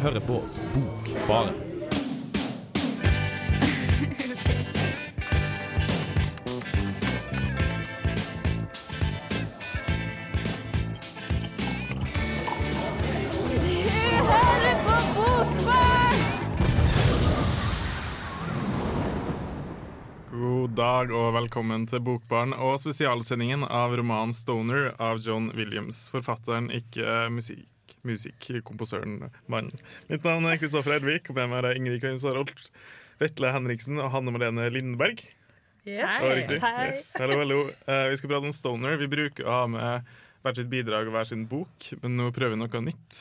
hører på Bokbaren. God dag og velkommen til Bokbarn og spesialsendingen av romanen 'Stoner' av John Williams. Forfatteren, ikke musikk. Musikkomposøren, mannen. Mitt navn er Kristoffer Ervik, og med meg er Ingrid Kaimsarholt, Vetle Henriksen og Hanne Malene Lindberg. Yes. Hei. Hei. Yes. Hello, hello. Uh, vi skal prate om Stoner. Vi bruker å ha med hvert sitt bidrag og hver sin bok, men nå prøver vi noe nytt.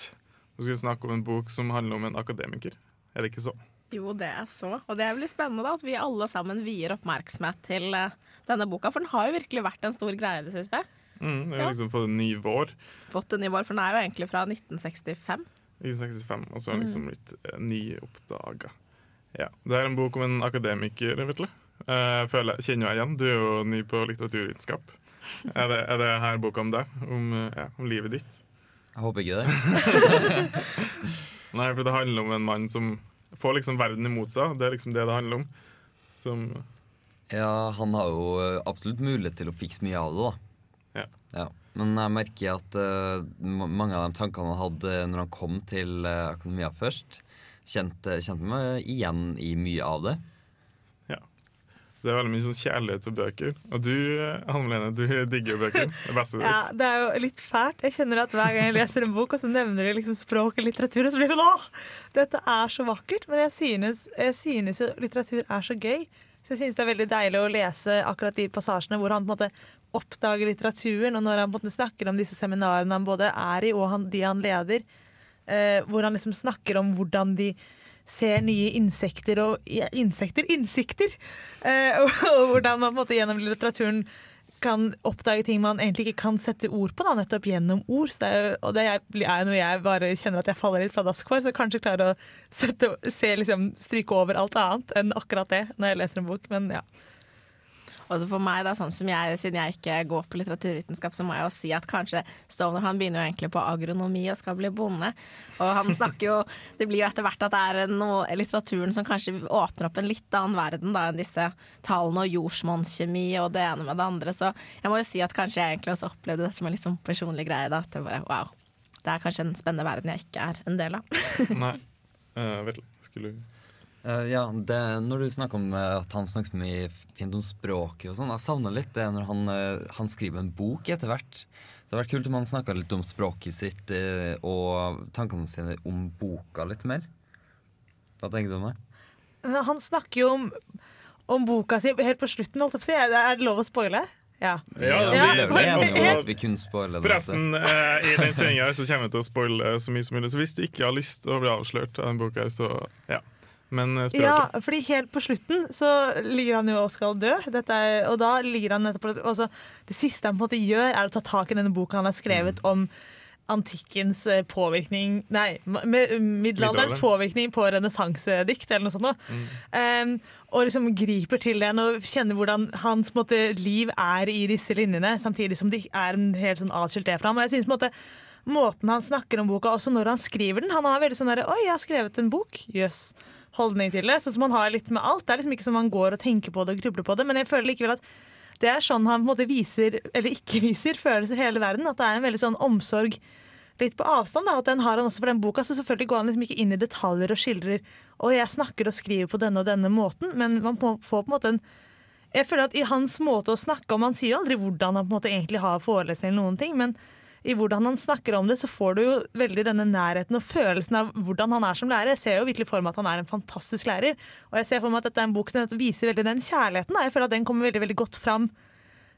Nå skal vi snakke om en bok som handler om en akademiker. Er det ikke så? Jo, det er så. Og det er veldig spennende da, at vi alle sammen vier oppmerksomhet til uh, denne boka. For den har jo virkelig vært en stor greie i det siste. Mm, jeg har Ja. liksom fått en ny vår. Fått en ny vår, for den er jo egentlig fra 1965. 1965, og så har den liksom blitt eh, nyoppdaga. Ja. Det er en bok om en akademiker, vet du. Eh, føler kjenner jeg igjen. Du er jo ny på litteraturvitenskap. Er det, er det her boka om deg? Om, eh, ja, om livet ditt? Jeg håper ikke det. Nei, for det handler om en mann som får liksom verden imot seg. Det er liksom det det handler om. Som Ja, han har jo eh, absolutt mulighet til å fikse mye av det, da. Ja. Men jeg merker at uh, mange av de tankene han hadde når han kom til uh, akademia først, kjente, kjente meg igjen i mye av det. Ja. Det er veldig mye sånn kjærlighet for bøker. Og du, eh, Hanne Lene, du digger jo bøker. Det beste ditt. Ja, det er jo litt fælt. Jeg kjenner at Hver gang jeg leser en bok, og så nevner de liksom språk og litteratur, og så blir det sånn åh, dette er så vakkert. Men jeg synes, jeg synes jo litteratur er så gøy. Så jeg synes det er veldig deilig å lese akkurat de passasjene hvor han på en måte oppdager litteraturen, og når han måte snakker om disse seminarene han både er i, og han, de han leder. Eh, hvor han liksom snakker om hvordan de ser nye insekter og ja, Insekter? Innsikter! Eh, og, og hvordan man på en måte gjennom litteraturen kan oppdage ting man egentlig ikke kan sette ord på, da, nettopp gjennom ord. Det er, jo- og det er er noe jeg bare kjenner at jeg faller litt pladask for, så kanskje klarer å sette, se, liksom, stryke over alt annet enn akkurat det når jeg leser en bok. Men ja. Og så for meg, da, sånn som jeg, siden jeg ikke går på litteraturvitenskap, så må jeg jo si at kanskje Stovner han begynner jo egentlig på agronomi og skal bli bonde. Og han snakker jo Det blir jo etter hvert at det er noe litteraturen som kanskje åpner opp en litt annen verden da enn disse tallene og jordsmonnskjemi og det ene med det andre. Så jeg må jo si at kanskje jeg egentlig også opplevde det som en litt sånn personlig greie. da, At det bare wow. Det er kanskje en spennende verden jeg ikke er en del av. Nei. Uh, vet du, skulle du Eh, ja, det, Når du snakker om eh, at han snakker så mye fint om språket og sånn, jeg savner litt det når han, uh, han skriver en bok etter hvert. Det hadde vært kult om han snakka litt om språket sitt og tankene sine om boka litt mer. Hva tenker du om det? Men han snakker jo om, om boka si helt på slutten, holdt jeg på å si. Er det lov å spoile? Ja. Ja, vi Ja, vi kunne spoile det. Forresten, eh, i den sendinga så kommer vi til å spoile så mye som mulig. Så hvis du ikke har lyst til å bli avslørt av den boka, så ja. Men eh, språket Ja, fordi helt på slutten så ligger han jo og skal dø. Er, og da ligger han nettopp og så Det siste han på en måte gjør, er å ta tak i denne boka han har skrevet om antikkens eh, påvirkning Nei, middelalderens påvirkning på renessansedikt, eller noe sånt. Mm. Um, og liksom griper til den og kjenner hvordan hans måte, liv er i disse linjene, samtidig som det er en helt sånn atskilt det fra ham. Og jeg synes på en måte Måten han snakker om boka, også når han skriver den Han har veldig sånn derre Oi, jeg har skrevet en bok. Jøss. Holdning til det. Sånn som han har litt med alt. Det er liksom ikke som han går og tenker på det og grubler på det, men jeg føler likevel at det er sånn han på en måte viser, eller ikke viser, følelser hele verden. At det er en veldig sånn omsorg litt på avstand. Da, at den har han også for den boka. Så selvfølgelig går han liksom ikke inn i detaljer og skildrer Og jeg snakker og skriver på denne og denne måten, men man får på en måte en Jeg føler at i hans måte å snakke om Han sier jo aldri hvordan han på en måte egentlig har forelesning eller noen ting, men i hvordan han snakker om det, så får du jo veldig denne nærheten og følelsen av hvordan han er som lærer. Jeg ser jo virkelig for meg at han er en fantastisk lærer, og jeg ser for meg at dette er en bok som viser veldig den kjærligheten. Da. Jeg føler at den kommer veldig veldig godt fram,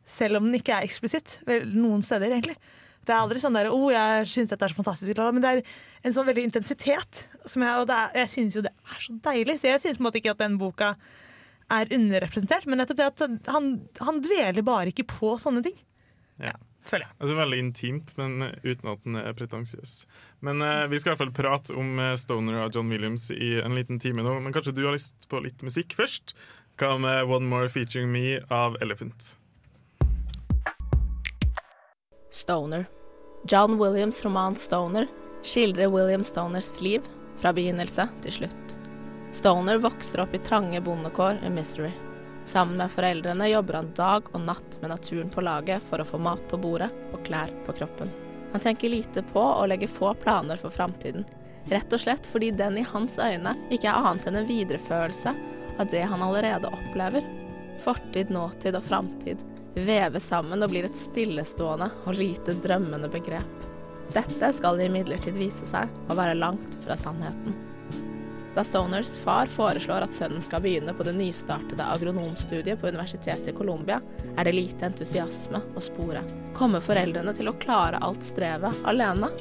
selv om den ikke er eksplisitt. Noen steder, egentlig. Det er aldri sånn der, oh, jeg syns dette er så fantastisk, men det er en sånn veldig intensitet. Som jeg, og det er, jeg synes jo det er så deilig. Så jeg synes på en måte ikke at den boka er underrepresentert, men nettopp det at han, han dveler bare ikke på sånne ting. Ja. Føler jeg. Altså Veldig intimt, men uten at den er pretensiøs. Men eh, vi skal i hvert fall prate om eh, Stoner av John Williams i en liten time nå. Men kanskje du har lyst på litt musikk først? Hva med One More Featuring Me av Elephant? Stoner. John Williams' roman 'Stoner' skildrer William Stoners liv fra begynnelse til slutt. Stoner vokser opp i trange bondekår i Misery. Sammen med foreldrene jobber han dag og natt med naturen på laget for å få mat på bordet og klær på kroppen. Han tenker lite på og legger få planer for framtiden. Rett og slett fordi den i hans øyne ikke er annet enn en videreførelse av det han allerede opplever. Fortid, nåtid og framtid veves sammen og blir et stillestående og lite drømmende begrep. Dette skal imidlertid vise seg å være langt fra sannheten. Da Stoners far foreslår at sønnen skal begynne på det nystartede agronomstudiet på Universitetet i Colombia, er det lite entusiasme å spore. Kommer foreldrene til å klare alt strevet alene?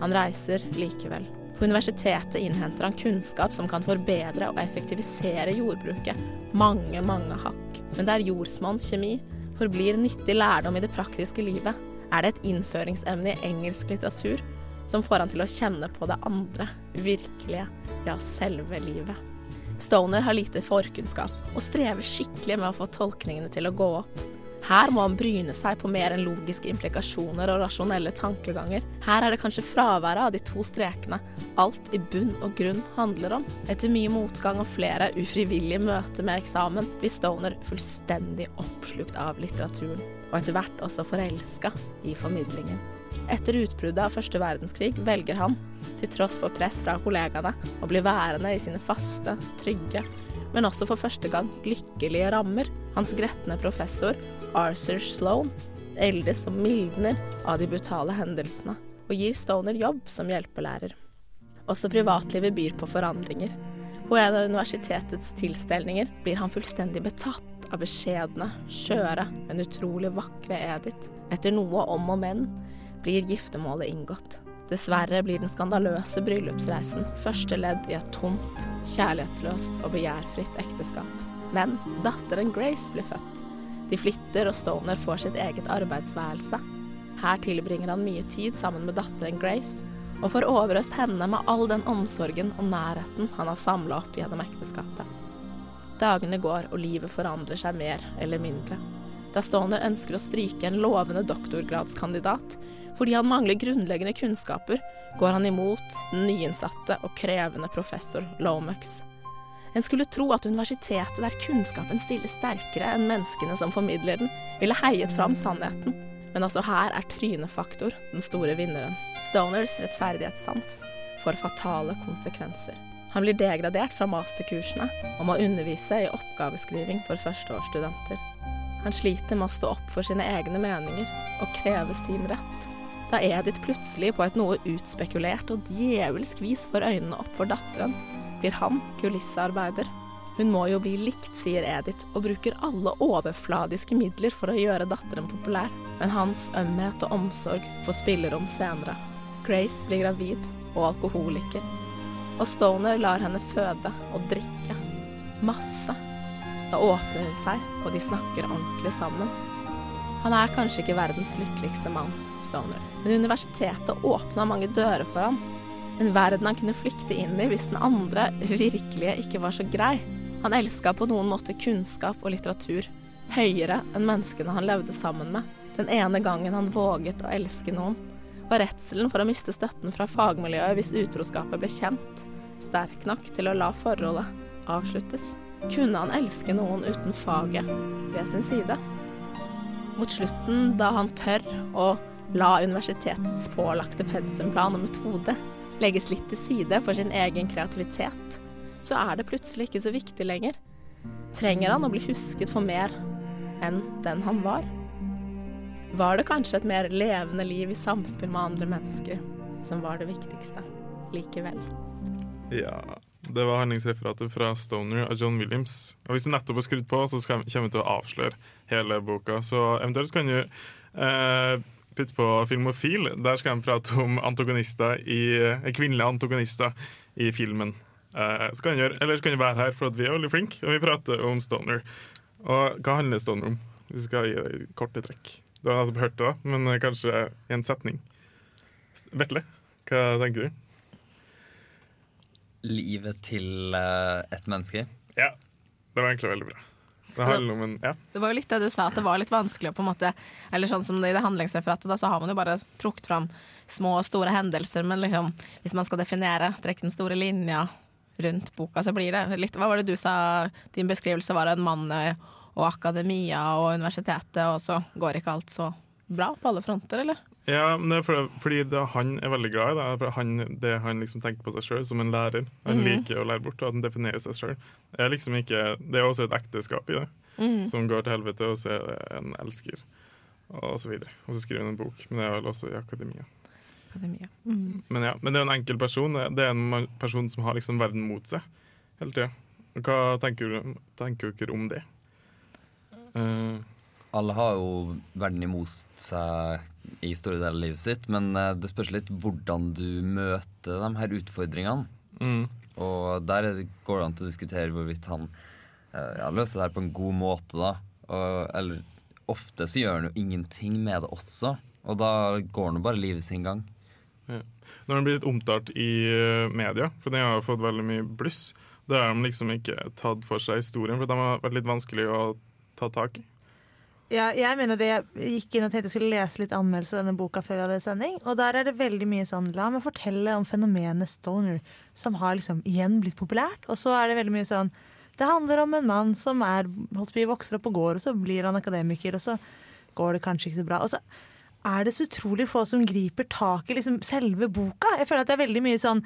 Han reiser likevel. På universitetet innhenter han kunnskap som kan forbedre og effektivisere jordbruket mange, mange hakk. Men der jordsmonn kjemi forblir nyttig lærdom i det praktiske livet, er det et innføringsemne i engelsk litteratur som får han til å kjenne på det andre, virkelige, ja, selve livet. Stoner har lite forkunnskap og strever skikkelig med å få tolkningene til å gå opp. Her må han bryne seg på mer enn logiske implikasjoner og rasjonelle tankeganger. Her er det kanskje fraværet av de to strekene alt i bunn og grunn handler om. Etter mye motgang og flere ufrivillige møter med eksamen blir Stoner fullstendig oppslukt av litteraturen, og etter hvert også forelska i formidlingen. Etter utbruddet av første verdenskrig velger han, til tross for press fra kollegaene, å bli værende i sine faste, trygge, men også for første gang lykkelige rammer. Hans gretne professor, Arthur Sloan, eldes og mildner av de brutale hendelsene, og gir Stoner jobb som hjelpelærer. Også privatlivet byr på forandringer. På en av universitetets tilstelninger blir han fullstendig betatt av beskjedne, skjøre, men utrolig vakre Edith. Etter noe om og men blir giftermålet inngått. Dessverre blir den skandaløse bryllupsreisen første ledd i et tomt, kjærlighetsløst og begjærfritt ekteskap. Men datteren Grace blir født. De flytter, og Stoner får sitt eget arbeidsværelse. Her tilbringer han mye tid sammen med datteren Grace, og får overøst henne med all den omsorgen og nærheten han har samla opp gjennom ekteskapet. Dagene går, og livet forandrer seg mer eller mindre. Da Stoner ønsker å stryke en lovende doktorgradskandidat, fordi han mangler grunnleggende kunnskaper, går han imot den nyinnsatte og krevende professor Lomax. En skulle tro at universitetet der kunnskapen stiller sterkere enn menneskene som formidler den, ville heiet fram sannheten. Men også her er trynefaktor den store vinneren. Stoners rettferdighetssans får fatale konsekvenser. Han blir degradert fra masterkursene og må undervise i oppgaveskriving for førsteårsstudenter. Han sliter med å stå opp for sine egne meninger og kreve sin rett da Edith plutselig på et noe utspekulert og djevelsk vis får øynene opp for datteren, blir han kulissearbeider. Hun må jo bli likt, sier Edith, og bruker alle overfladiske midler for å gjøre datteren populær. Men hans ømhet og omsorg får spillerom senere. Grace blir gravid og alkoholiker. Og Stoner lar henne føde og drikke. Masse. Da åpner hun seg, og de snakker ordentlig sammen. Han er kanskje ikke verdens lykkeligste mann, Stoner. Men universitetet åpna mange dører for ham. En verden han kunne flykte inn i hvis den andre virkelige, ikke var så grei. Han elska på noen måte kunnskap og litteratur, høyere enn menneskene han levde sammen med. Den ene gangen han våget å elske noen, var redselen for å miste støtten fra fagmiljøet hvis utroskapet ble kjent, sterk nok til å la forholdet avsluttes. Kunne han elske noen uten faget ved sin side? Mot slutten, da han tør å la universitetets pålagte pensumplan og metode legges litt til side for sin egen kreativitet, så er det plutselig ikke så viktig lenger. Trenger han å bli husket for mer enn den han var? Var det kanskje et mer levende liv i samspill med andre mennesker som var det viktigste likevel? Ja, det var handlingsreferatet fra Stoner av John Williams. Og hvis du nettopp har skrudd på, så skal, kommer vi til å avsløre hele boka. Så eventuelt kan du eh, putte på Filmofil. Der skal de prate om antagonister i, eh, kvinnelige antagonister i filmen. Eh, så kan gjøre, eller så kan du være her, for at vi er veldig flinke, og vi prater om Stoner. Og hva handler Stoner om? Vi skal gi deg korte trekk. Du har nettopp hørt det, men kanskje i en setning. Vetle, hva tenker du? Livet til uh, et menneske. Ja, det var egentlig veldig bra. Det en Ja. Det var jo litt det du sa, at det var litt vanskelig å på en måte Eller sånn som i det handlingsreferatet, da, så har man jo bare trukket fram små og store hendelser, men liksom, hvis man skal definere, trekke den store linja rundt boka, så blir det litt Hva var det du sa din beskrivelse var en mann eh, og akademia og universitetet, og så går ikke alt så bra på alle fronter, eller? Ja, men det er for, fordi det han er veldig glad i, det. for han, det han liksom tenker på seg sjøl som en lærer. Han mm. liker å lære bort, og at han definerer seg sjøl. Det er liksom ikke Det er også et ekteskap i det, mm. som går til helvete, og så er det en elsker, og så videre. Og så skriver han en bok, men det er vel også i akademia. Akademia. Men ja, men det er en enkel person. Det er en person som har liksom verden mot seg hele tida. Hva tenker, tenker dere om det? Uh, Alle har jo verden imot seg i store deler av livet sitt, men eh, det spørs litt hvordan du møter de her utfordringene. mm, Og der er går det an til å diskutere hvorvidt han eh, ja, løser det her på en god måte, da. Og, eller ofte så gjør han jo ingenting med det også, og da går han jo bare livet sin gang. Når han blir litt omtalt i eh, media, for den har fått veldig mye bluss, da har de liksom ikke tatt for seg historien, for de har vært litt vanskelig å ta tak i. Ja, jeg mener det, jeg gikk inn og tenkte jeg skulle lese litt anmeldelser av denne boka før vi hadde sending, og der er det veldig mye sånn La meg fortelle om fenomenet stoner, som har liksom igjen blitt populært. Og så er det veldig mye sånn Det handler om en mann som er holdt på vokser opp på gård, og så blir han akademiker, og så går det kanskje ikke så bra. Og så er det så utrolig få som griper tak i liksom selve boka. Jeg føler at det er veldig mye sånn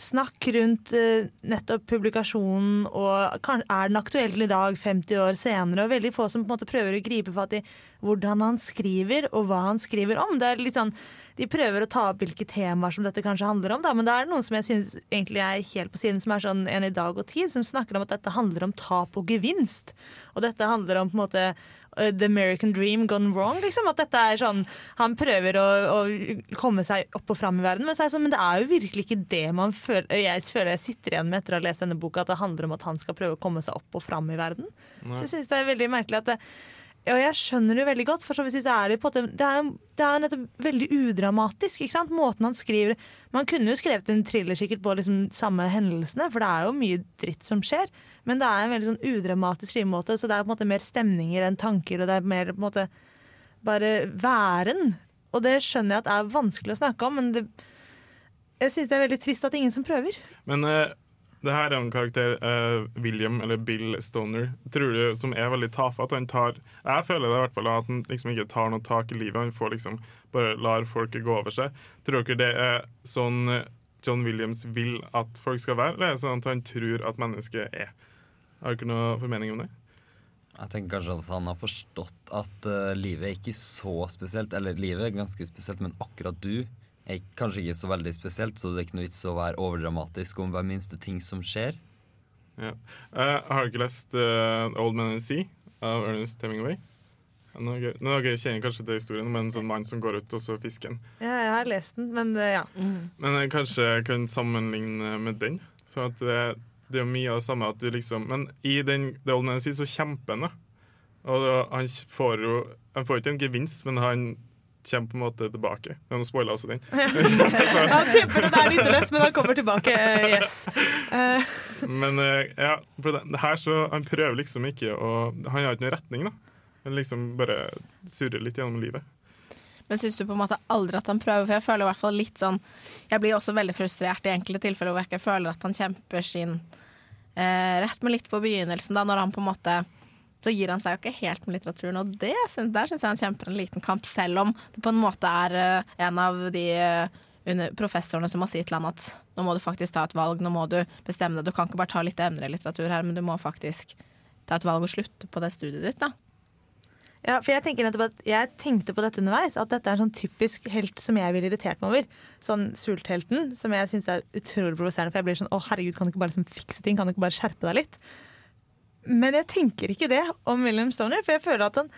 snakk rundt eh, nettopp publikasjonen, og er den aktuell i dag, 50 år senere? Og veldig få som på en måte prøver å gripe fatt i hvordan han skriver, og hva han skriver om. Det er litt sånn, De prøver å ta opp hvilke temaer som dette kanskje handler om, da, men det er noen som jeg synes egentlig er helt på siden, som er sånn En i dag og tid, som snakker om at dette handler om tap og gevinst. Og dette handler om på en måte The American Dream gone wrong. Liksom. At dette er sånn Han prøver å, å komme seg opp og fram i verden, men, så er det sånn, men det er jo virkelig ikke det man føler Jeg føler jeg sitter igjen med etter å ha lest denne boka, at det handler om at han skal prøve å komme seg opp og fram i verden. Så jeg synes det er veldig merkelig at det, og jeg skjønner det veldig godt, for så vidt er det på en Det er, det er nettopp veldig udramatisk, ikke sant? Måten han skriver Man kunne jo skrevet en thriller sikkert på liksom samme hendelsene, for det er jo mye dritt som skjer. Men det er en veldig sånn udramatisk skrivemåte, så det er på en måte mer stemninger enn tanker, og det er mer på en måte bare væren. Og det skjønner jeg at er vanskelig å snakke om, men det, jeg syns det er veldig trist at det er ingen som prøver. Men eh, det her er en karakter, eh, William, eller Bill Stoner, tror du, som er veldig tafatt. Han tar Jeg føler det i hvert fall at han liksom ikke tar noe tak i livet. Han får liksom bare lar folket gå over seg. Tror dere det er sånn John Williams vil at folk skal være, eller er det sånn at han tror at mennesket er? Har dere noe formening om det? Jeg tenker kanskje at han har forstått at uh, livet er ikke så spesielt. Eller livet er ganske spesielt, men akkurat du er kanskje ikke så veldig spesielt, så det er ikke noe vits å være overdramatisk om hver minste ting som skjer. Ja. Uh, har ikke lest uh, Old Man and Sea av Ernest Hemingway? Nå, no, no, okay, kjenner kanskje til historien om en sånn mann som går ut og så fisker han. Ja, jeg har lest den, men uh, ja. Men jeg kanskje jeg kan sammenligne med den. For at det, det er mye av det samme at du liksom Men i den The Old Man and Sea så kjemper han, da. Og han får jo Han får ikke en gevinst, men han kommer på en måte tilbake. Nå spoila også den. Han kjemper, det er litt løst, men han kommer tilbake. eh, yes. Eh, Men eh, ja, for det, det her så Han prøver liksom ikke å Han har ikke noen retning, da. Han liksom bare surrer litt gjennom livet. Men syns du på en måte aldri at han prøver? For jeg føler i hvert fall litt sånn Jeg blir også veldig frustrert i enkelte tilfeller hvor jeg ikke føler at han kjemper sin eh, rett, men litt på begynnelsen, da, når han på en måte så gir han seg jo ikke helt med litteraturen, og det, der syns jeg han kjemper en liten kamp, selv om det på en måte er eh, en av de eh, professorene som må si til han at nå må du faktisk ta et valg, nå må du bestemme deg, du kan ikke bare ta litt emner i litteratur her, men du må faktisk ta et valg og slutte på det studiet ditt, da. Ja, for jeg jeg tenkte på dette underveis, at dette er en sånn typisk helt som jeg ville irritert meg over. Sånn sulthelten, som jeg syns er utrolig provoserende. For jeg blir sånn å herregud, kan du ikke bare liksom fikse ting? Kan du ikke bare skjerpe deg litt? Men jeg tenker ikke det om William Stoner, for jeg føler at han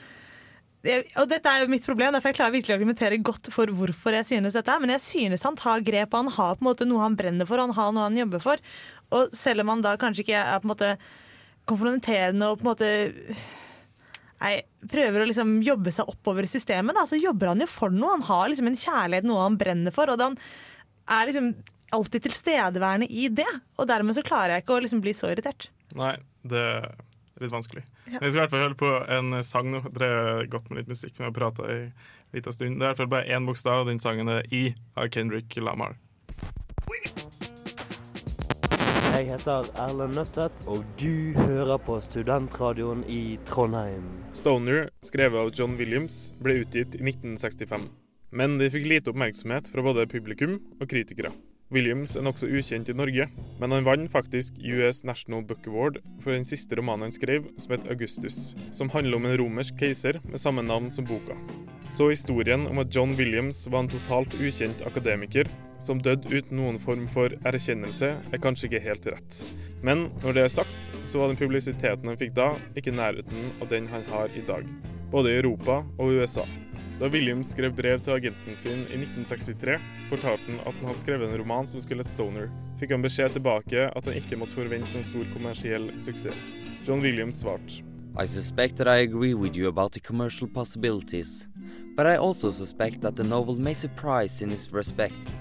og dette er jo mitt problem, derfor jeg klarer virkelig å argumentere godt for hvorfor jeg synes dette. Men jeg synes han tar grep, og han har på en måte noe han brenner for, han har noe han jobber for. Og selv om han da kanskje ikke er på en måte konfronterende og på en måte nei, prøver å liksom jobbe seg oppover i systemet, da, så jobber han jo for noe. Han har liksom en kjærlighet, noe han brenner for. Og han er liksom alltid tilstedeværende i det. Og dermed så klarer jeg ikke å liksom bli så irritert. Nei, det er litt vanskelig. Ja. Men vi skal i hvert fall høre på en sang nå. Dere er godt med litt musikk. Vi har prata i liten stund. Det er i hvert fall bare én bokstav, og den sangen er I av Kendrick Lamar. Jeg heter Erlend Nøttet, og du hører på Studentradioen i Trondheim. Stoner, skrevet av John Williams, ble utgitt i 1965. Men de fikk lite oppmerksomhet fra både publikum og kritikere. Williams er nokså ukjent i Norge, men han vant faktisk US National Book Award for den siste romanen han skrev, som het Augustus, som handler om en romersk keiser med samme navn som boka. Så historien om at John Williams var en totalt ukjent akademiker som døde uten noen form for erkjennelse, er kanskje ikke helt rett. Men når det er sagt, så var den publisiteten han fikk da, ikke nærheten av den han har i dag. Både i Europa og USA. Da Williams skrev brev til agenten sin i 1963, fortalte han at han hadde skrevet en roman som skulle hete Stoner. Fikk han beskjed tilbake at han ikke måtte forvente noen stor kommersiell suksess. John Williams svarte. I suspect that I agree with you about the commercial possibilities, but I also suspect that the novel may surprise in its respect.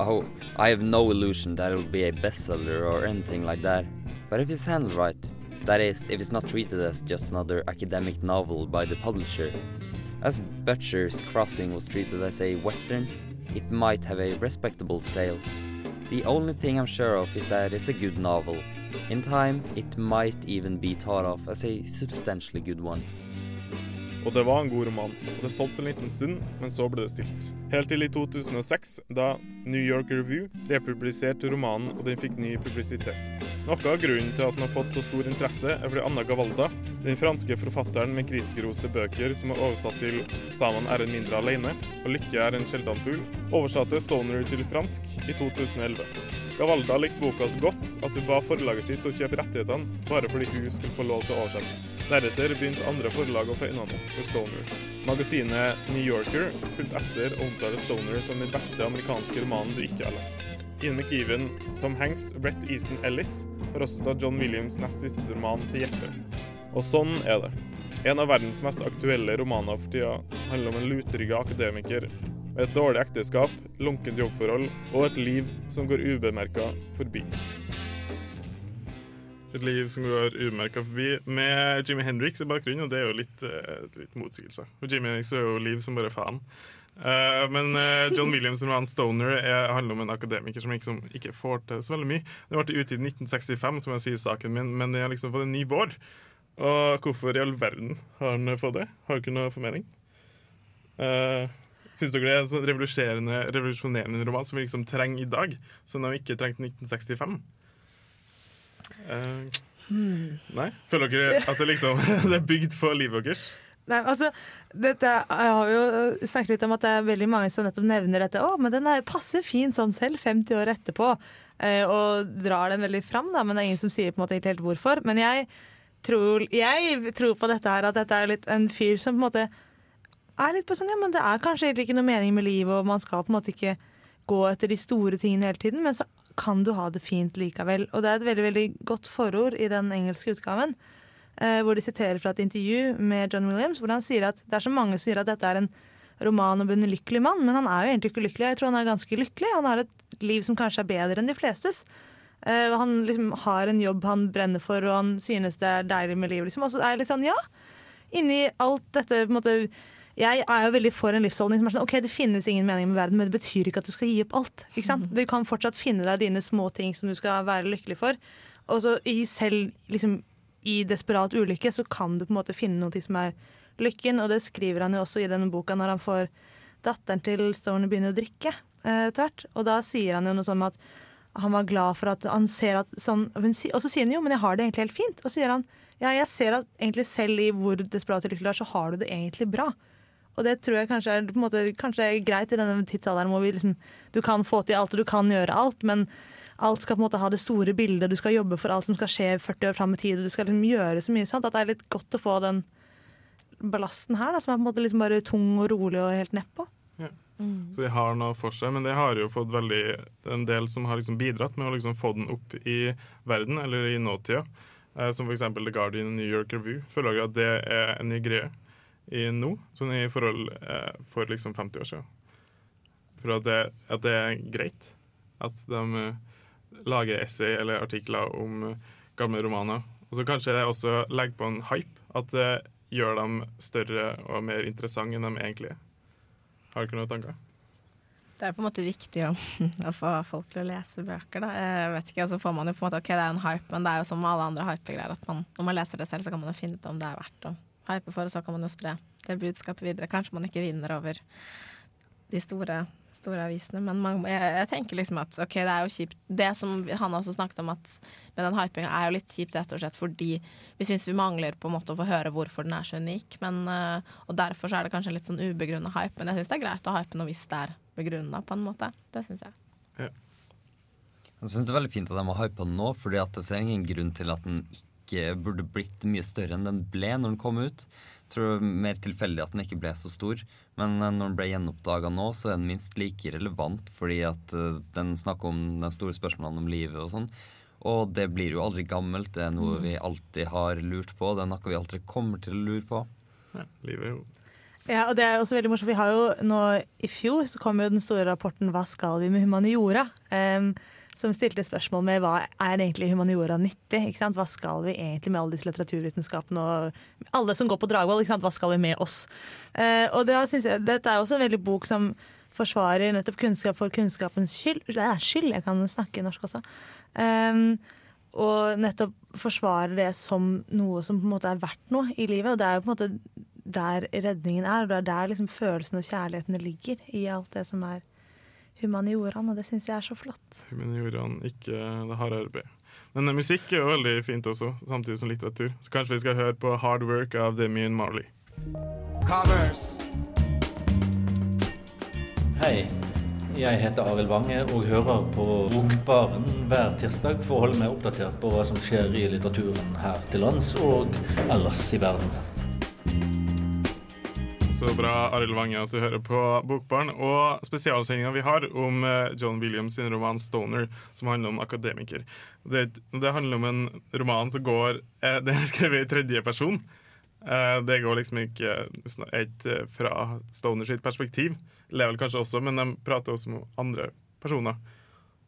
Oh, I have no illusion that it will be a bestseller or anything like that, but if it's handled right, that is, if it's not treated as just another academic novel by the publisher, as Butcher's Crossing was treated as a western, it might have a respectable sale. The only thing I'm sure of is that it's a good novel. In time, it might even be thought of as a substantially good one. Og det var en god roman. Og det solgte en liten stund, men så ble det stilt. Helt til i 2006, da New York Review republiserte romanen og den fikk ny publisitet. Noe av grunnen til at den har fått så stor interesse, er fordi Anna Gavalda, den franske forfatteren med kritikerroste bøker som er oversatt til 'Saman er en mindre alene' og 'Lykke er en sjeldan fugl', oversatte Stoner til fransk i 2011. Gavalda likte boka så godt at hun ba forlaget sitt å kjøpe rettighetene bare fordi hun skulle få lov til å oversette. Deretter begynte andre forlag å få øynene opp for Stoner. Magasinet New Yorker fulgte etter og omtaler Stoner som den beste amerikanske romanen du ikke har lest. Ian McEwan, Tom Hanks og Brett Easton Ellis har også tatt John Williams' nest siste roman til hjertet. Og sånn er det. En av verdens mest aktuelle romaner for tida handler om en lutrygga akademiker med et dårlig ekteskap, lunkent jobbforhold og et liv som går ubemerka forbi. Et liv som går ubemerka forbi, med Jimmy Hendrix i bakgrunnen, og det er jo litt, eh, litt motsigelse. For Jimmy Hendrix er jo liv som bare faen. Uh, men uh, John Williams' roman 'Stoner' er, handler om en akademiker som liksom ikke får til så veldig mye. Den ble utgitt i 1965, som jeg sier i saken min, men den har liksom fått en ny vår. Og hvorfor i all verden har han fått det? Har du ikke noe formening? Uh, Syns dere det er en sånn revolusjonerende, roman som vi liksom trenger i dag, som de ikke trengte i 1965? Eh, Nei? Føler dere at det liksom det er bygd på livet deres? Nei, altså, dette, jeg har jo snakket litt om at det er veldig mange som nettopp nevner dette. Å, men den er, passer fin sånn selv, 50 år etterpå. Eh, og drar den veldig fram, da, men det er ingen som sier på en måte helt hvorfor. Men jeg tror, jeg tror på dette her, at dette er litt en fyr som på en måte er litt på sånn ja, men det er kanskje ikke noe mening med livet, og man skal på en måte ikke gå etter de store tingene hele tiden, men så kan du ha det fint likevel. Og det er et veldig, veldig godt forord i den engelske utgaven. Eh, hvor de siterer fra et intervju med John Williams, hvor han sier at det er så mange som sier at dette er en roman om en ulykkelig mann, men han er jo egentlig ikke ulykkelig. Jeg tror han er ganske lykkelig. Han har et liv som kanskje er bedre enn de flestes. Eh, han liksom har en jobb han brenner for, og han synes det er deilig med livet. Liksom. Og så er det litt sånn, ja, inni alt dette på en måte jeg er jo veldig for en livsholdning som er sånn OK, det finnes ingen mening med verden, men det betyr ikke at du skal gi opp alt. Ikke sant? Du kan fortsatt finne deg dine små ting som du skal være lykkelig for. Og så i selv liksom, i desperat ulykke så kan du på en måte finne noe som er lykken, og det skriver han jo også i denne boka når han får datteren til Stone begynner å drikke eh, tvert. Og da sier han jo noe sånn at han var glad for at han ser at sånn Og så sier han jo, men jeg har det egentlig helt fint. Og så sier han ja, jeg ser at egentlig selv i hvor desperat lykkelig du er, så har du det egentlig bra. Og det tror jeg kanskje er, måte, kanskje er greit i denne tidsalderen hvor vi liksom, du kan få til alt og du kan gjøre alt, men alt skal på en måte ha det store bildet, du skal jobbe for alt som skal skje 40 år fram i tid, og du skal liksom gjøre så mye sånt. At det er litt godt å få den ballasten her, da, som er på en måte liksom bare tung og rolig og helt nedpå. Ja. Mm. Så de har noe for seg, men de har jo fått veldig en del som har liksom bidratt med å liksom få den opp i verden, eller i nåtida. Eh, som f.eks. The Guardian og New York Review. Føler dere at det er en ny greie i nå, sånn i forhold eh, for liksom 50 år siden? For at det, at det er greit at de eh, lager essay eller artikler om eh, gamle romaner, og så kanskje det også legger på en hype. At det gjør dem større og mer interessante enn de egentlig er. Har dere noen tanker? Det er på en måte viktig å, å få folk til å lese bøker, da. Jeg vet ikke, så får man jo på en måte, ok, det er en hype, men det er jo som med alle andre hypegreier at man, når man leser det selv, så kan man jo finne ut om det er verdt å hype for, og så kan man jo spre det budskapet videre. Kanskje man ikke vinner over de store, store avisene, men man, jeg, jeg tenker liksom at ok, det er jo kjipt. Det som han også snakket om at med den hypinga er jo litt kjipt rett og slett fordi vi syns vi mangler på en måte å få høre hvorfor den er så unik. Men, øh, og derfor så er det kanskje litt sånn ubegrunna hype. Men jeg syns det er greit å hype noe hvis det er begrunna, på en måte. Det syns jeg. Jeg syns det er veldig fint at de har hypa den nå, fordi at jeg ser ingen grunn til at den ikke burde blitt mye større enn den ble når den kom ut. Jeg tror det er mer tilfeldig at den ikke ble så stor. Men eh, når den ble gjenoppdaga nå, så er den minst like relevant, fordi at eh, den snakker om de store spørsmålene om livet og sånn. Og det blir jo aldri gammelt. Det er noe vi alltid har lurt på. Det er noe vi alltid kommer til å lure på. Ja, livet er jo Ja, og det er også veldig morsomt. Vi har jo nå I fjor så kom jo den store rapporten 'Hva skal vi med humaniora?' em, som stilte spørsmål med hva er egentlig humaniora nyttig? Hva skal vi egentlig med alle disse litteraturvitenskapene og alle som går på Dragvoll? Hva skal vi med oss? Uh, og det jeg, Dette er også en veldig bok som forsvarer nettopp kunnskap for kunnskapens skyld. Det er skyld, jeg kan snakke norsk også. Um, og nettopp forsvarer det som noe som på en måte er verdt noe i livet. Og det er jo på en måte der redningen er, og det er der liksom følelsen og kjærligheten ligger i alt det som er humanioraen, og det syns jeg er så flott. Humanioraen, ikke det harde arbeidet. Men eh, musikk er jo veldig fint også, samtidig som litteratur. Så kanskje vi skal høre på 'Hard Work' av Demian Marley. Commerce. Hei, jeg heter Arild Wange og hører på Bokbaren hver tirsdag for å holde meg oppdatert på hva som skjer i litteraturen her til lands og ellers i verden. Så bra, Arild Wange, at du hører på Bokbarn. Og spesialsendinga vi har om eh, John Williams sin roman 'Stoner', som handler om akademiker. Det, det handler om en roman som går eh, Det er skrevet i tredje person. Eh, Det går liksom ikke et fra Stoner sitt perspektiv. Lever kanskje også, men de prater også om andre personer.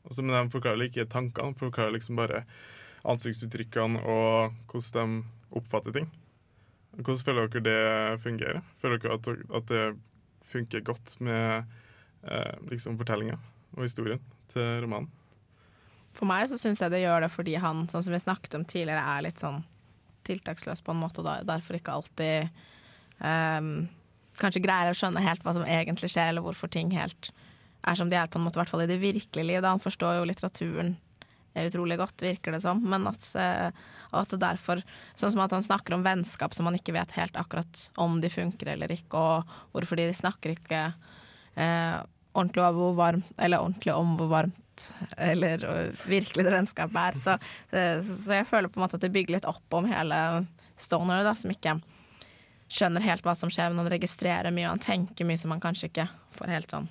Også, men de forklarer ikke tankene, forklarer liksom bare ansiktsuttrykkene og hvordan de oppfatter ting. Hvordan føler dere det fungerer? Føler dere at, at det funker godt med eh, liksom fortellinga og historien til romanen? For meg så syns jeg det gjør det fordi han, sånn som vi snakket om tidligere, er litt sånn tiltaksløs på en måte, og derfor ikke alltid um, kanskje greier å skjønne helt hva som egentlig skjer, eller hvorfor ting helt er som de er, på en måte, i hvert fall i det virkelige liv. Da han forstår jo litteraturen utrolig godt, virker det som, men at, eh, at det derfor Sånn som at han snakker om vennskap som man ikke vet helt akkurat om de funker eller ikke, og hvorfor de snakker ikke eh, ordentlig, om varmt, eller ordentlig om hvor varmt eller virkelig det vennskapet er. Så, eh, så, så jeg føler på en måte at det bygger litt opp om hele Stoner, da, som ikke skjønner helt hva som skjer, men han registrerer mye, og han tenker mye som han kanskje ikke får helt sånn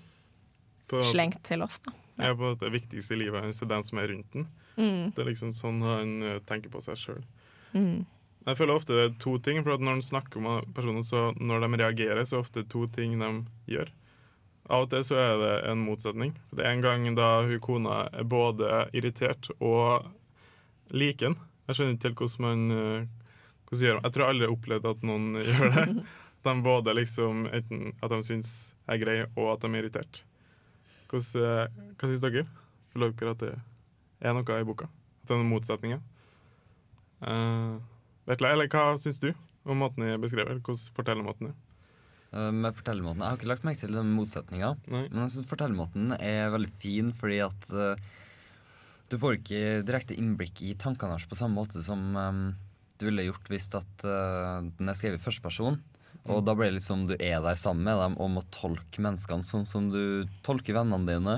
slengt til oss, da. Ja, på det viktigste i livet hans er den som er rundt den. Mm. Det er liksom sånn han eh, tenker på seg sjøl. Mm. Jeg føler ofte det er to ting, for når han snakker med personer, så når de reagerer, så er det ofte to ting de gjør. Av og til så er det en motsetning. Det er en gang da hun kona er både irritert og liken. Jeg skjønner ikke helt hvordan man eh, hvordan gjør Jeg tror jeg aldri har opplevd at noen gjør det. De både liksom enten at de syns jeg er grei, og at de er irritert. Hvordan, eh, hva syns dere? Føler dere at det er noe i boka? At det er noen motsetninger? Uh, Vetle, eller hva syns du om måten jeg beskrevet? Hvordan fortellermåten er? Eh, Med fortellermåten Jeg har ikke lagt merke til den motsetninga. Men jeg syns fortellermåten er veldig fin fordi at uh, du får ikke direkte innblikk i tankene hans på samme måte som um, du ville gjort hvis at uh, den er skrevet i første person. Og da blir det liksom du er der sammen med dem og må tolke menneskene sånn som du tolker vennene dine.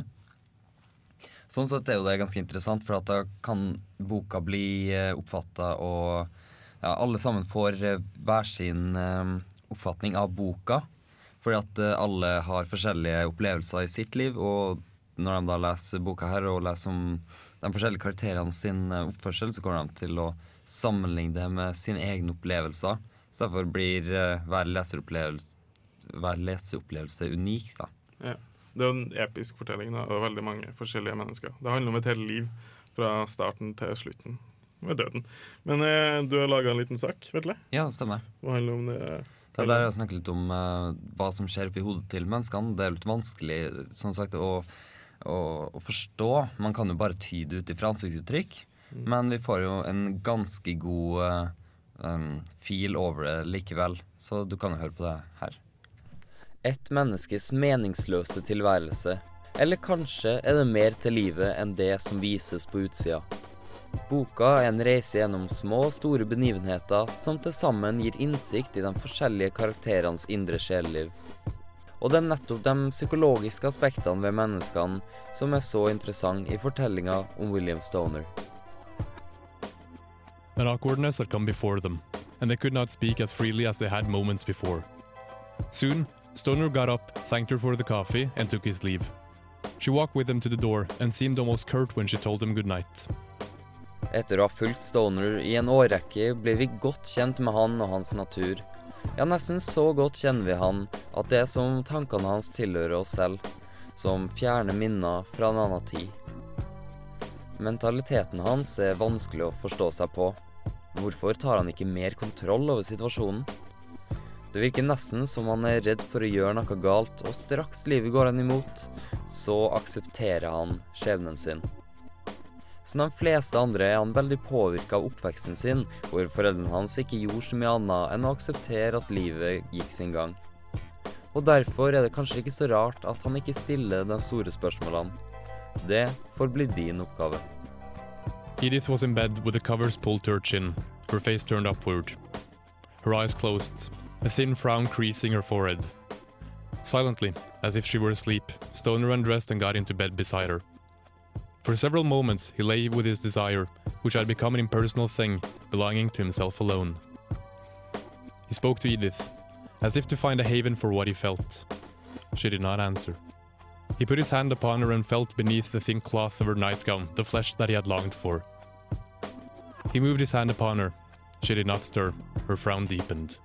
Sånn sett er jo det ganske interessant, for at da kan boka bli oppfatta og ja, alle sammen får eh, hver sin eh, oppfatning av boka. Fordi at eh, alle har forskjellige opplevelser i sitt liv, og når de da leser boka her og leser om de forskjellige karakterene sin eh, oppførsel, så kommer de til å sammenligne det med sine egne opplevelser. Så derfor blir eh, hver leseropplevelse, hver leseopplevelse unik, da. Ja. Det er jo en episk fortelling da, av veldig mange forskjellige mennesker. Det handler om et helt liv fra starten til slutten. ved døden. Men eh, du har laga en liten sak, Vetle? Ja, det stemmer. Hva handler om det? Ja, er der jeg snakker litt om eh, hva som skjer oppi hodet til menneskene. Det er litt vanskelig som sagt, å, å, å forstå. Man kan jo bare tyde ut ifra ansiktsuttrykk. Men vi får jo en ganske god um, feel over det likevel. Så du kan jo høre på det her. Et menneskes meningsløse tilværelse. Eller kanskje er det mer til livet enn det som vises på utsida. Boka er en reise gjennom små og store begivenheter som til sammen gir innsikt i de forskjellige karakterenes indre sjeleliv. Og det er nettopp de psykologiske aspektene ved menneskene som er så interessant i fortellinga om William Stoner. An awkwardness had come before them, and they could not speak as freely as they had moments before. Soon, Stoner got up, thanked her for the coffee, and took his leave. She walked with him to the door and seemed almost curt when she told him goodnight. Etter å ha fulgt Stoner i en årrekke ble vi godt kjent med han og hans natur. Ja, nesten så godt kjenner vi han at det er som tankene hans tilhører oss selv, som fjerne minner fra en annen tid. Mentaliteten hans er vanskelig å forstå seg på. Hvorfor tar han ikke mer kontroll over situasjonen? Det virker nesten som han er redd for å gjøre noe galt, og straks livet går han imot, så aksepterer han skjebnen sin. Som de fleste andre er han veldig påvirka av oppveksten sin, hvor foreldrene hans ikke gjorde så mye annet enn å akseptere at livet gikk sin gang. Og derfor er det kanskje ikke så rart at han ikke stiller de store spørsmålene. Det får bli din oppgave. Edith was in bed with the covers pulled to her chin, her face turned upward. Her eyes closed, a thin frown creasing her forehead. Silently, as if she were asleep, Stoner undressed and got into bed beside her. For several moments, he lay with his desire, which had become an impersonal thing, belonging to himself alone. He spoke to Edith, as if to find a haven for what he felt. She did not answer. He put his hand upon her and felt beneath the thin cloth of her nightgown the flesh that he had longed for. He moved his hand upon her. She did not stir. Her frown deepened.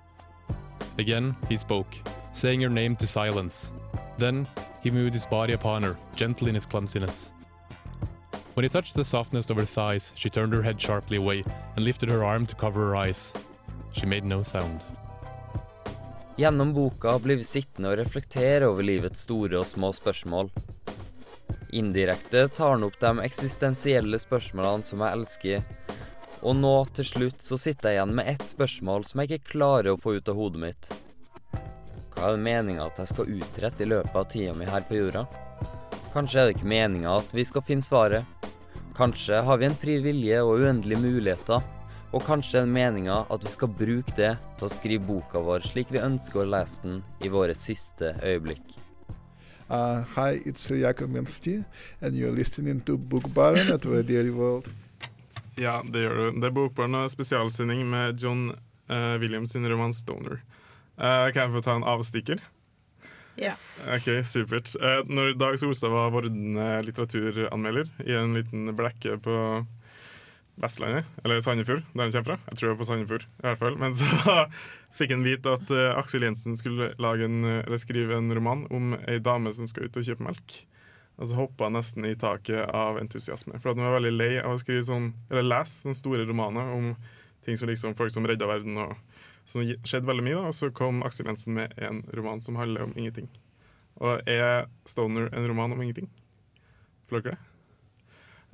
Again, he spoke, saying her name to silence. Then, he moved his body upon her, gentle in his clumsiness. When he touched the softness of her thighs, she turned her head sharply away and lifted her arm to cover her eyes. She made no sound. Gjennom boka blir vi sittende og reflektere over livets store og små spørsmål. Indirekte tar han opp de eksistensielle spørsmålene som jeg elsker. Og nå til slutt så sitter jeg igjen med ett spørsmål som jeg ikke klarer å få ut av hodet mitt. Hva er det meninga at jeg skal utrette i løpet av tida mi her på jorda? Kanskje er det ikke meninga at vi skal finne svaret. Kanskje har vi en fri vilje og uendelige muligheter. Og kanskje er det meninga at vi skal bruke det til å skrive boka vår slik vi ønsker å lese den i våre siste øyeblikk. Uh, hi, it's uh, Jakob Mensti, and you're listening to Bookbaren at Daily World. Ja, det gjør du. Det er Bokbarn og spesialsending med John uh, Williams sin roman 'Stoner'. Uh, kan jeg få ta en avstikker? Yes. Ok, supert. Uh, når Dag Solstad var vordende litteraturanmelder i en liten blekke på Vestlandet, eller Sandefjord, der han kommer fra. Jeg tror det var på Sandefjord, i hvert fall. Men så fikk han vite at uh, Aksel Jensen skulle en, eller skrive en roman om ei dame som skal ut og kjøpe melk. Og så hoppa han nesten i taket av entusiasme. For at han var veldig lei av å skrive sånn, eller lese sånne store romaner om ting som liksom folk som redda verden, og som skjedde veldig mye. da, Og så kom Aksel Jensen med en roman som handler om ingenting. Og er Stoner en roman om ingenting? Føler dere det?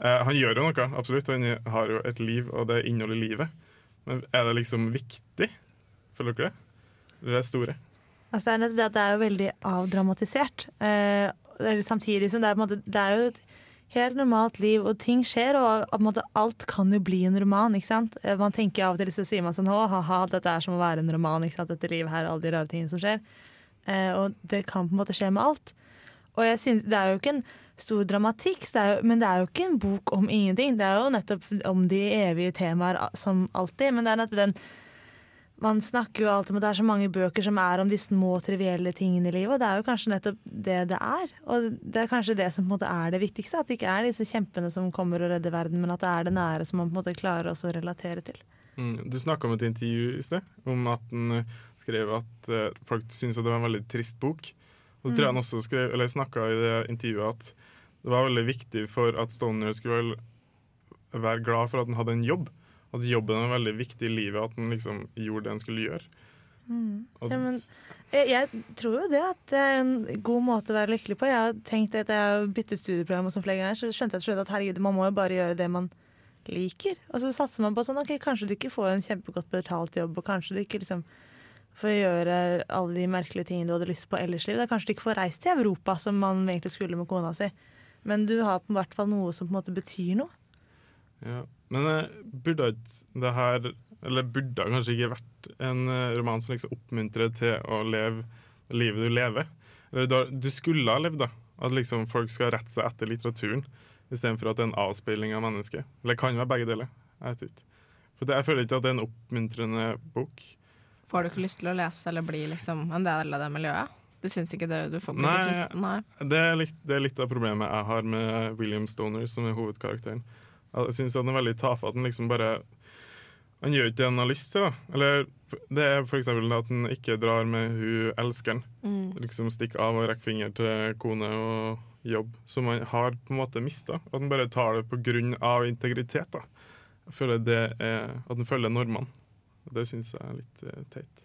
Eh, han gjør jo noe, absolutt. Han har jo et liv, og det inneholder livet. Men er det liksom viktig? Føler dere det? Det er det store. Altså, det er det er jo veldig avdramatisert. Eh, samtidig som det er, måte, det er jo et helt normalt liv, og ting skjer, og måte, alt kan jo bli en roman. ikke sant? Eh, Man tenker av og til så sier man sånn Å, ha-ha, dette er som å være en roman. ikke sant? Dette livet her, alle de rare tingene som skjer. Og det kan på en måte skje med alt. Og jeg synes, Det er jo ikke en stor dramatikk, så det jo, men det er jo ikke en bok om ingenting. Det er jo nettopp om de evige temaer som alltid. Men det er nettopp den Man snakker jo alltid om at det er så mange bøker som er om de små, trivielle tingene i livet, og det er jo kanskje nettopp det det er. Og det er kanskje det som på en måte er det viktigste. At det ikke er disse kjempene som kommer og redder verden, men at det er det nære som man på en måte klarer å relatere til. Mm. Du snakka om et intervju i sted, om at han eh, skrev at eh, folk syntes det var en veldig trist bok. Og så tror jeg han også skrev, eller snakka i det intervjuet at det var veldig viktig for at Stoner skulle være glad for at han hadde en jobb. At jobben er veldig viktig i livet, at han liksom gjorde det han skulle gjøre. Mm. Ja, men jeg, jeg tror jo det at det er en god måte å være lykkelig på. Jeg har tenkt at jeg har byttet studieprogram og sånn flere ganger, så skjønte jeg slutt at herregud, man må jo bare gjøre det man liker. Og så satser man på sånn ok, kanskje du ikke får en kjempegodt betalt jobb, og kanskje du ikke liksom får gjøre alle de merkelige tingene du hadde lyst på ellers i livet. Kanskje du ikke får reist til Europa, som man egentlig skulle med kona si. Men du har på hvert fall noe som på en måte betyr noe. Ja. Men eh, burde ikke det her Eller burde kanskje ikke vært en eh, roman som liksom oppmuntrer til å leve livet du lever? Eller du skulle ha levd, da. At liksom folk skal rette seg etter litteraturen istedenfor at det er en avspeiling av mennesket. Eller det kan være begge deler. Jeg vet ikke. For det, jeg føler ikke at det er en oppmuntrende bok. Får du ikke lyst til å lese eller bli liksom en del av det miljøet? Du syns ikke det? Du får ikke Nei, kristen? Nei. Det er, litt, det er litt av problemet jeg har med William Stoner, som er hovedkarakteren. Jeg syns han er veldig tafatt. Han liksom bare Han gjør ikke det han har lyst til. da Eller Det er f.eks. at han ikke drar med hun elskeren. Mm. Liksom stikker av og rekker finger til kone og jobb, som han har på en måte mista. At han bare tar det av integritet. da Jeg føler det er At han følger normene. Det syns jeg er litt eh, teit.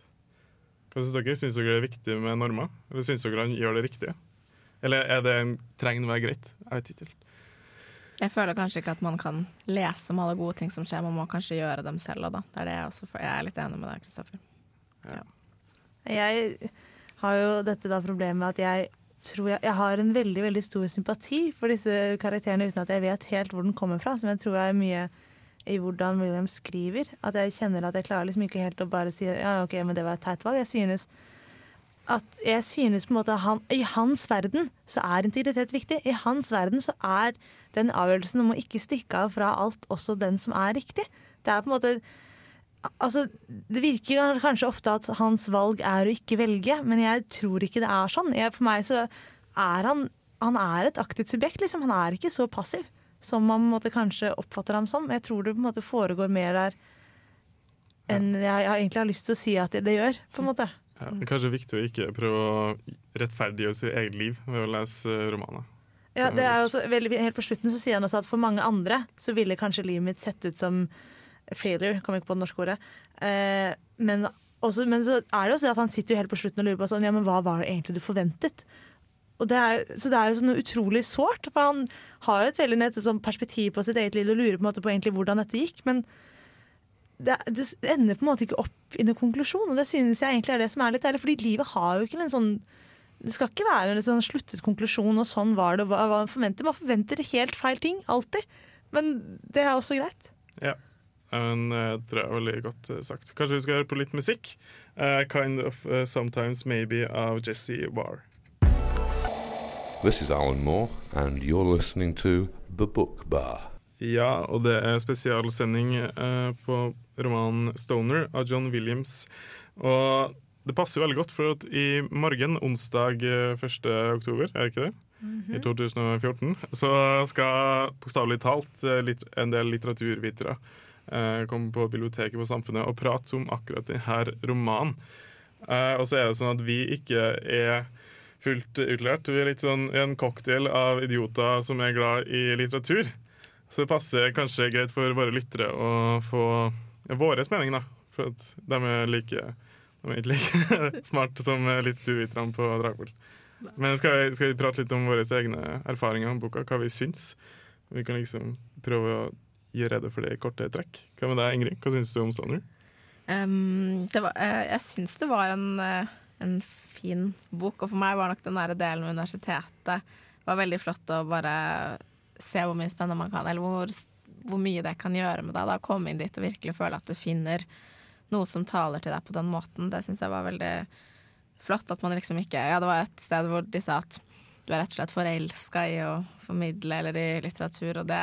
Hva syns dere? Syns dere det er viktig med normer? Eller syns dere han gjør det riktige? Eller er det en, trenger det å være greit? Jeg vet ikke helt. Jeg føler kanskje ikke at man kan lese om alle gode ting som skjer, man må kanskje gjøre dem selv òg, da. Det er det jeg også Jeg er litt enig med deg, Kristoffer. Jeg har jo dette da problemet at jeg tror jeg, jeg har en veldig veldig stor sympati for disse karakterene uten at jeg vet helt hvor den kommer fra, som jeg tror er mye i hvordan William skriver. At jeg kjenner at jeg klarer liksom ikke helt å bare si ja, ok, men det var et teit valg. Jeg synes at jeg synes på en måte han, I hans verden så er integritet viktig. I hans verden så er den avgjørelsen om å ikke stikke av fra alt også den som er riktig. Det er på en måte Altså, det virker kanskje ofte at hans valg er å ikke velge, men jeg tror ikke det er sånn. Jeg, for meg så er han Han er et aktivt subjekt, liksom. Han er ikke så passiv som man måte, kanskje oppfatter ham som. Jeg tror det på en måte foregår mer der enn jeg, jeg egentlig har lyst til å si at det, det gjør, på en måte. Ja, det er kanskje viktig å ikke prøve å rettferdiggjøre sitt eget liv ved å lese romaner. Ja, det er også veldig, Helt på slutten så sier han også at for mange andre så ville kanskje livet mitt sett ut som failure, kom ikke på det norske ordet. Eh, men, også, men så er det jo sånn at han sitter jo helt på slutten og lurer på sånn, ja, men hva var det egentlig du forventet? Det er, så det er jo sånn utrolig sårt, for han har jo et veldig nett sånn perspektiv på sitt eget liv og lurer på, på egentlig hvordan dette gikk. men det, det ender på en måte ikke opp i noen konklusjon, og det synes jeg egentlig er det som er litt deilig. Fordi livet har jo ikke en sånn Det skal ikke være en sånn sluttet konklusjon, og sånn var det. Hva, hva man forventer. Man forventer helt feil ting. Alltid. Men det er også greit. Ja. Men, det tror jeg er veldig godt eh, sagt. Kanskje vi skal høre på litt musikk? Uh, 'Kind of eh, Sometimes Maybe' av Jesse Warr. This is Alan Moore, and you're listening to The Book Bar. Ja, og det er spesialsending eh, på romanen 'Stoner' av John Williams. Og det passer jo veldig godt, for at i morgen, onsdag eh, 1. oktober, er det ikke det? I 2014, så skal bokstavelig talt eh, litt, en del litteraturvitere eh, komme på biblioteket på Samfunnet og prate om akkurat denne romanen. Eh, og så er det sånn at vi ikke er fullt utlært. Vi er litt sånn en cocktail av idioter som er glad i litteratur. Så det passer kanskje greit for våre lyttere å få vår mening, da. For at de er like De er ikke like smarte som litteraturviterne på Dragvoll. Men skal vi, skal vi prate litt om våre egne erfaringer om boka, hva vi syns? Vi kan liksom prøve å gi rede for det i korte trekk. Hva med deg, Ingrid? Hva syns du om Stoner? Um, var, eh, jeg syns det var en, eh, en fin bok, og for meg var nok den der delen med universitetet var veldig flott å bare se hvor mye spennende man kan, eller hvor, hvor mye det kan gjøre med deg. da Komme inn dit og virkelig føle at du finner noe som taler til deg på den måten. Det syns jeg var veldig flott. At man liksom ikke Ja, det var et sted hvor de sa at du er rett og slett forelska i å formidle eller i litteratur, og det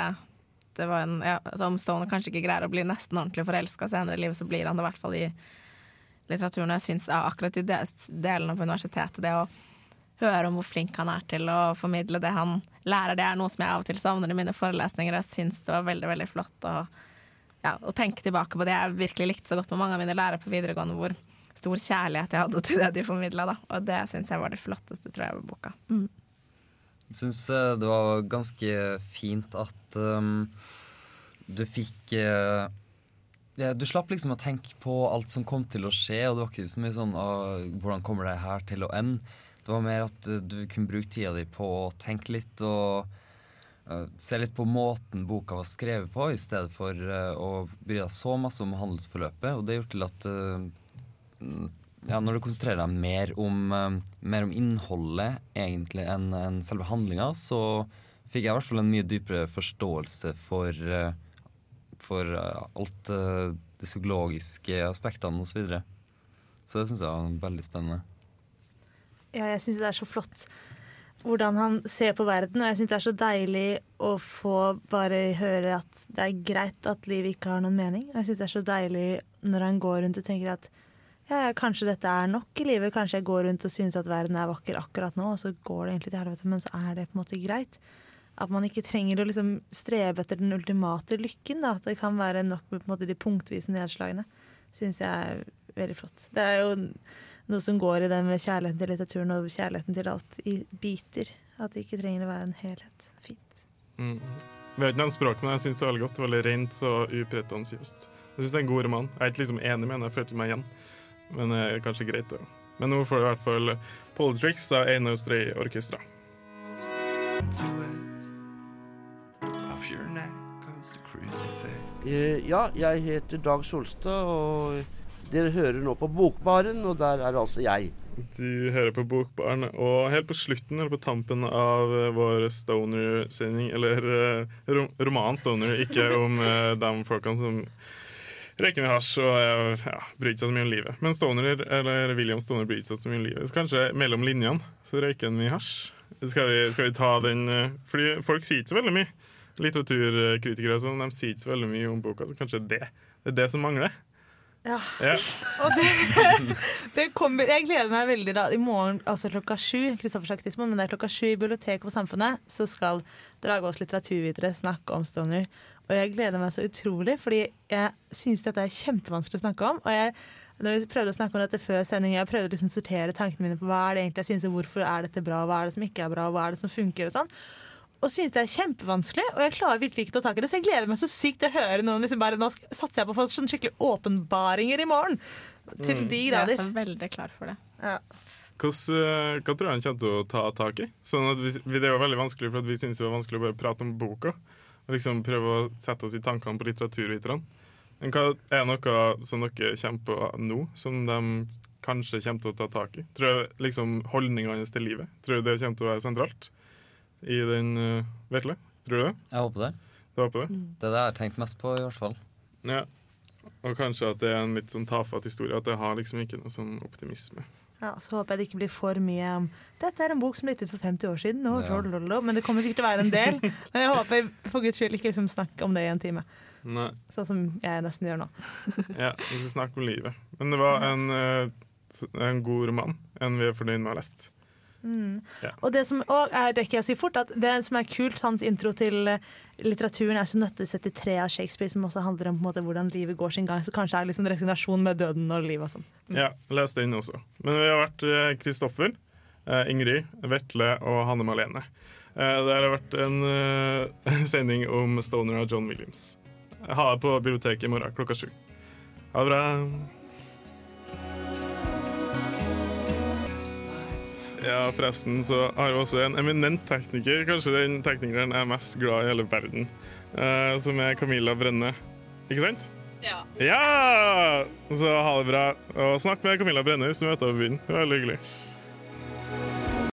det var en, ja, altså Om Stone kanskje ikke greier å bli nesten ordentlig forelska senere i livet, så blir han det i hvert fall i litteraturen. Og jeg syns akkurat i de delene på universitetet, det å høre om hvor flink han er til å formidle det han lærer, det er noe som jeg av og til savner i mine forelesninger. Jeg syns det var veldig, veldig flott å, ja, å tenke tilbake på det jeg virkelig likte så godt med mange av mine lærere på videregående, hvor stor kjærlighet jeg hadde til det de formidla. Og det syns jeg var det flotteste, tror jeg, ved boka. Mm. Jeg syns eh, det var ganske fint at um, du fikk uh, Du slapp liksom å tenke på alt som kom til å skje, og det var ikke så mye sånn ah, hvordan kommer det her til å ende. Det var mer at uh, du kunne bruke tida di på å tenke litt og uh, se litt på måten boka var skrevet på, i stedet for uh, å bry deg så masse om handelsforløpet. Og det gjorde til at uh, ja, når du konsentrerer deg mer om, mer om innholdet egentlig enn en selve handlinga, så fikk jeg i hvert fall en mye dypere forståelse for, for alt de psykologiske aspektene osv. Så, videre. så det syns jeg var veldig spennende. Ja, jeg syns det er så flott hvordan han ser på verden, og jeg syns det er så deilig å få bare høre at det er greit at livet ikke har noen mening. Og jeg syns det er så deilig når han går rundt og tenker at ja, kanskje dette er nok i livet. Kanskje jeg går rundt og synes at verden er vakker akkurat nå, og så går det egentlig til helvete, men så er det på en måte greit. At man ikke trenger å liksom strebe etter den ultimate lykken. Da. At det kan være nok med måte, de punktvise nedslagene. Syns jeg er veldig flott. Det er jo noe som går i den med kjærligheten til litteraturen og kjærligheten til alt i biter. At det ikke trenger å være en helhet. Fint. Mm. Jeg vet ikke språk, men jeg syns det er veldig godt. Veldig rent og upretensiøst. Jeg syns det er en god roman. Jeg er ikke liksom enig med henne, jeg følte meg igjen. Men det er kanskje greit, det. Men nå får du i hvert fall Politrix av Einar Strøy Orkestra. Eh, ja, jeg heter Dag Solstad, og dere hører nå på Bokbaren, og der er altså jeg. Du hører på Bokbaren, og helt på slutten, eller på tampen av eh, vår Stoner-sending, eller rom roman Stoner, ikke om uh, de folkene som røyker mye hasj og ja, bryr seg så mye om livet. Men Stoner, eller William Stoner bryr seg så mye om livet. Så kanskje mellom linjene så røyker han mye hasj. Skal vi, skal vi ta den Fordi folk sier ikke så veldig mye litteraturkritikere sånn, de sier ikke så veldig mye om boka, så kanskje det, det er det som mangler. Ja. ja. Og det, det kommer, jeg gleder meg veldig da. I morgen, altså klokka sju, Kristoffer sagt men det er klokka sju i Biblioteket på Samfunnet, så skal Dragås litteraturvitere snakke om Stoner. Og jeg gleder meg så utrolig, fordi jeg syns dette er kjempevanskelig å snakke om. Og jeg når vi prøvde å snakke om dette før sending, jeg prøvde å liksom sortere tankene mine på hva er det egentlig jeg synes, og hvorfor er dette bra, hva er det som ikke er bra, hva er det som funker. og sånn og synes det er kjempevanskelig. Og jeg klarer virkelig ikke å ta tak i det, så jeg gleder meg så sykt til å høre noen liksom bare, Nå satser jeg på å få sånn skikkelig åpenbaringer i morgen. Til mm. de grader. Jeg er så veldig klar for det. Ja. Hvordan, eh, hva tror du han kommer til å ta tak i? Sånn at vi, det er jo veldig vanskelig, for vi syns det var vanskelig å bare prate om boka. Og liksom prøve å sette oss i tankene på litteraturviterne. Men hva er noe som dere kommer på nå, som de kanskje kommer til å ta tak i? Tror du liksom holdningene hans til livet Tror du det kommer til å være sentralt? I den, uh, Vetle? Tror du det? Jeg håper det. Du håper det? Mm. Det er det jeg har tenkt mest på, i hvert fall. Ja. Og kanskje at det er en litt sånn tafatt historie. At det har liksom ikke noe sånn optimisme. Ja, Så håper jeg det ikke blir for mye om Dette er en bok som ble gitt ut for 50 år siden. Og, ja. Men det kommer sikkert til å være en del. Men jeg håper for guds skyld ikke liksom snakke om det i en time. Nei. Sånn som jeg nesten gjør nå. ja, vi skal snakke om livet. Men det var en, uh, en god roman. En vi er fornøyd med å ha lest. Mm. Ja. Og det som og er, rekker jeg å si fort, at det som er kult, hans intro til eh, litteraturen er 1773 av Shakespeare, som også handler om måte, hvordan livet går sin gang. Så kanskje er det liksom resignasjon med døden og livet og sånn. Mm. Ja, les den også. Men vi har vært Kristoffer, eh, Ingrid, Vetle og Hanne Malene. Eh, det har vært en sending om Stoner av John Williams. Ha det på biblioteket i morgen klokka sju. Ha det bra. Ja, forresten så har vi også en eminent tekniker, kanskje den teknikeren jeg er mest glad i hele verden, uh, som er Camilla Brenne. Ikke sant? Ja. ja! Så ha det bra. Og snakk med Camilla Brenne hvis du møter henne på byen. Veldig hyggelig.